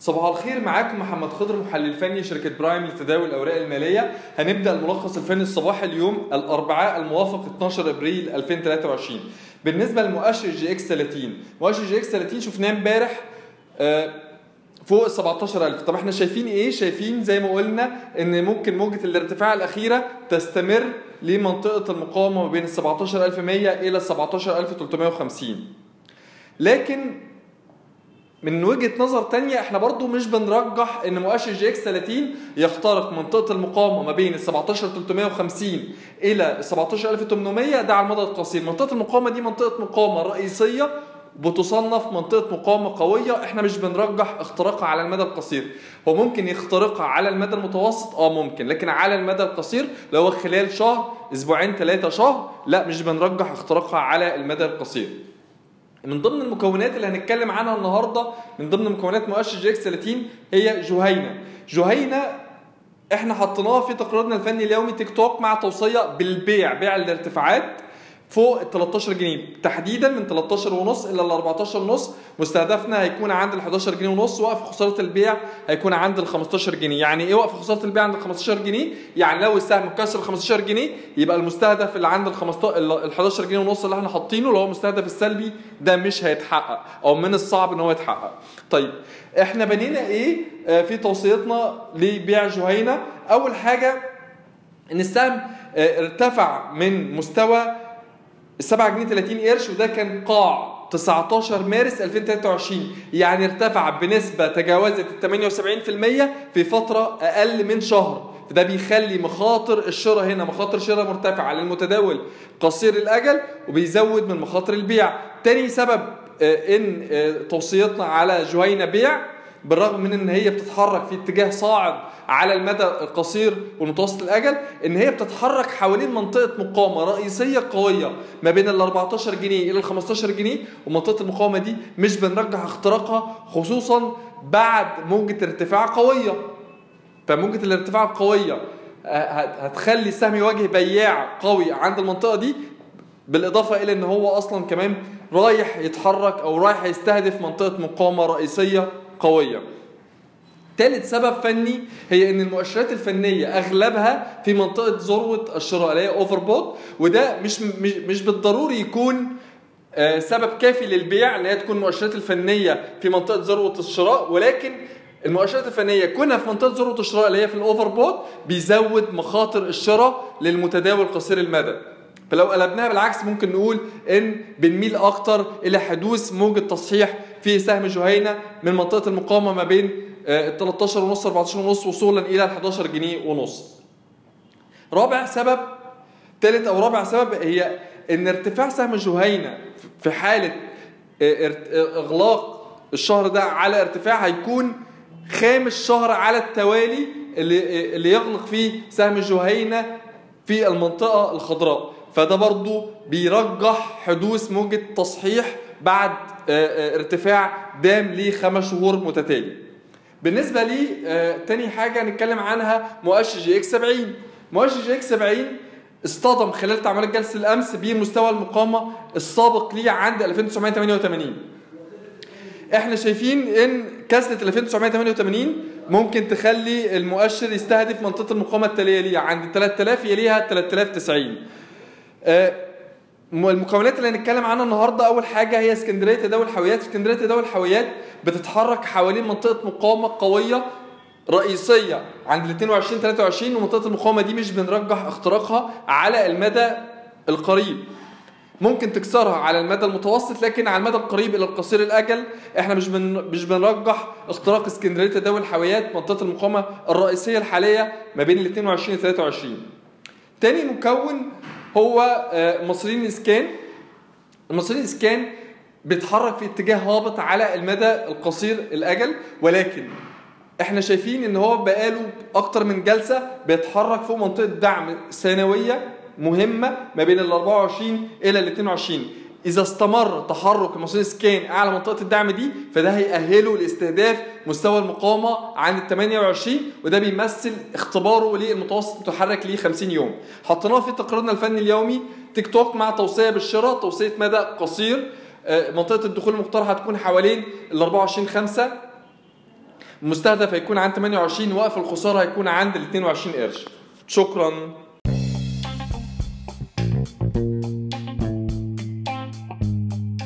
صباح الخير معاكم محمد خضر محلل فني شركة برايم لتداول الأوراق المالية. هنبدأ الملخص الفني الصباحي اليوم الأربعاء الموافق 12 أبريل 2023 بالنسبة لمؤشر EGX 30 مؤشر EGX 30 شفناه امبارح آه، فوق ال 17000 طب إحنا شايفين إيه؟ شايفين زي ما قلنا إن ممكن موجة الارتفاع الأخيرة تستمر لمنطقة المقاومة ما بين ال 17100 إلى ال 17350 لكن من وجهة نظر تانية إحنا برضو مش بنرجح إن مؤشر EGX 30 يخترق منطقة المقاومة ما بين ال 17350 إلى ال 17800 ده على المدى القصير. منطقة المقاومة دي منطقة مقاومة رئيسية بتصنف منطقة مقاومة قوية. إحنا مش بنرجح اختراقها على المدى القصير. هو ممكن يخترقها على المدى المتوسط؟ آه ممكن. لكن على المدى القصير لو هو خلال شهر أسبوعين ثلاثة شهر لا مش بنرجح اختراقها على المدى القصير. من ضمن المكونات اللي هنتكلم عنها النهارده من ضمن مكونات مؤشر EGX 30 هي جهينة. جهينة إحنا حطيناها في تقريرنا الفني اليومي technical talk مع توصية بالبيع بيع الارتفاعات. فوق ال 13 جنيه. تحديدا من 13 ونص إلى ال 14 ونص. مستهدفنا هيكون عند ال 11 جنيه ونص. وقف خسارة البيع هيكون عند ال 15 جنيه. يعني إيه وقف خسارة البيع عند ال 15 جنيه؟ يعني لو السهم كسر ال 15 جنيه يبقى المستهدف اللي عند ال 15 ال 11 جنيه ونص اللي إحنا حاطينه اللي هو المستهدف السلبي ده مش هيتحقق أو من الصعب إن هو يتحقق. طيب إحنا بنينا إيه؟ آه، في توصيتنا لبيع جهينة. أول حاجة إن السهم آه، ارتفع من مستوى 7 جنيه 30 قرش وده كان قاع. 19 مارس 2023 يعني ارتفع بنسبة تجاوزت ال 78% في فترة أقل من شهر. فده بيخلي مخاطر الشراء هنا مخاطر شراء مرتفعة للمتداول قصير الأجل وبيزود من مخاطر البيع. تاني سبب آه، إن آه، توصيتنا على جهينة بيع بالرغم من إن هي بتتحرك في اتجاه صاعد على المدى القصير والمتوسط الأجل إن هي بتتحرك حوالين منطقة مقاومة رئيسية قوية ما بين ال 14 جنيه إلى ال 15 جنيه ومنطقة المقاومة دي مش بنرجح اختراقها خصوصا بعد موجة ارتفاع قوية. فموجة الارتفاع القويه آه، هت- هتخلي السهم يواجه بياع قوي عند المنطقة دي بالإضافة إلى إن هو أصلا كمان رايح يتحرك أو رايح يستهدف منطقة مقاومة رئيسية. قوية. ثالث سبب فني هي إن المؤشرات الفنية أغلبها في منطقة ذروة الشراء اللي هي overbought وده مش مش, مش بالضروري يكون آه، سبب كافي للبيع إن هي تكون المؤشرات الفنية في منطقة ذروة الشراء ولكن المؤشرات الفنية كونها في منطقة ذروة الشراء اللي هي في ال overbought بيزود مخاطر الشراء للمتداول قصير المدى. فلو قلبناها بالعكس ممكن نقول إن بنميل أكتر إلى حدوث موجة تصحيح في سهم جهينة من منطقة المقاومة ما بين آه، ال 13 ونص 14 ونص وصولا إلى ال 11 جنيه ونص. رابع سبب ثالث أو رابع سبب هي إن ارتفاع سهم جهينة في حالة آه، آه، إغلاق الشهر ده على ارتفاع هيكون خامس شهر على التوالي اللي اللي يغلق فيه سهم جهينة في المنطقة الخضراء فده برضو بيرجح حدوث موجة تصحيح بعد آه، آه، ارتفاع دام لخمس شهور متتالي. بالنسبة لي آه، تاني حاجة نتكلم عنها مؤشر EGX 70 مؤشر EGX 70 اصطدم خلال تعاملات جلسة الأمس بمستوى المقاومة السابق ليه عند 2988 إحنا شايفين إن كسرة ال 2988 ممكن تخلي المؤشر يستهدف منطقة المقاومة التالية ليه عند 3000 يليها 3090 آه، المكونات اللي هنتكلم عنها النهارده أول حاجة هي اسكندرية تداول حاويات اسكندرية تداول حاويات بتتحرك حوالين منطقة مقاومة قوية رئيسية عند ال 22 23 ومنطقة المقاومة دي مش بنرجح اختراقها على المدى القريب. ممكن تكسرها على المدى المتوسط لكن على المدى القريب إلى القصير الأجل إحنا مش بن مش بنرجح اختراق اسكندرية تداول حاويات منطقه المقاومة الرئيسية الحالية ما بين ال 22 و 23 تاني مكون هو آه، مصريين اسكان المصريين اسكان بيتحرك في اتجاه هابط على المدى القصير الأجل ولكن إحنا شايفين إن هو بقاله أكتر من جلسة بيتحرك فوق منطقة دعم ثانوية مهمة ما بين ال 24 إلى ال 22 إذا استمر تحرك المصريين سكان أعلى منطقة الدعم دي فده هيأهله لاستهداف مستوى المقاومة عند ال 28 وده بيمثل اختباره للمتوسط المتحرك ليه 50 يوم. حطيناه في تقريرنا الفني اليومي تيك توك مع توصية بالشراء توصية مدى قصير. آه، منطقة الدخول المقترحة هتكون حوالين ال 24 5 المستهدف هيكون عند 28 وقف الخسارة هيكون عند ال 22 قرش. شكرا.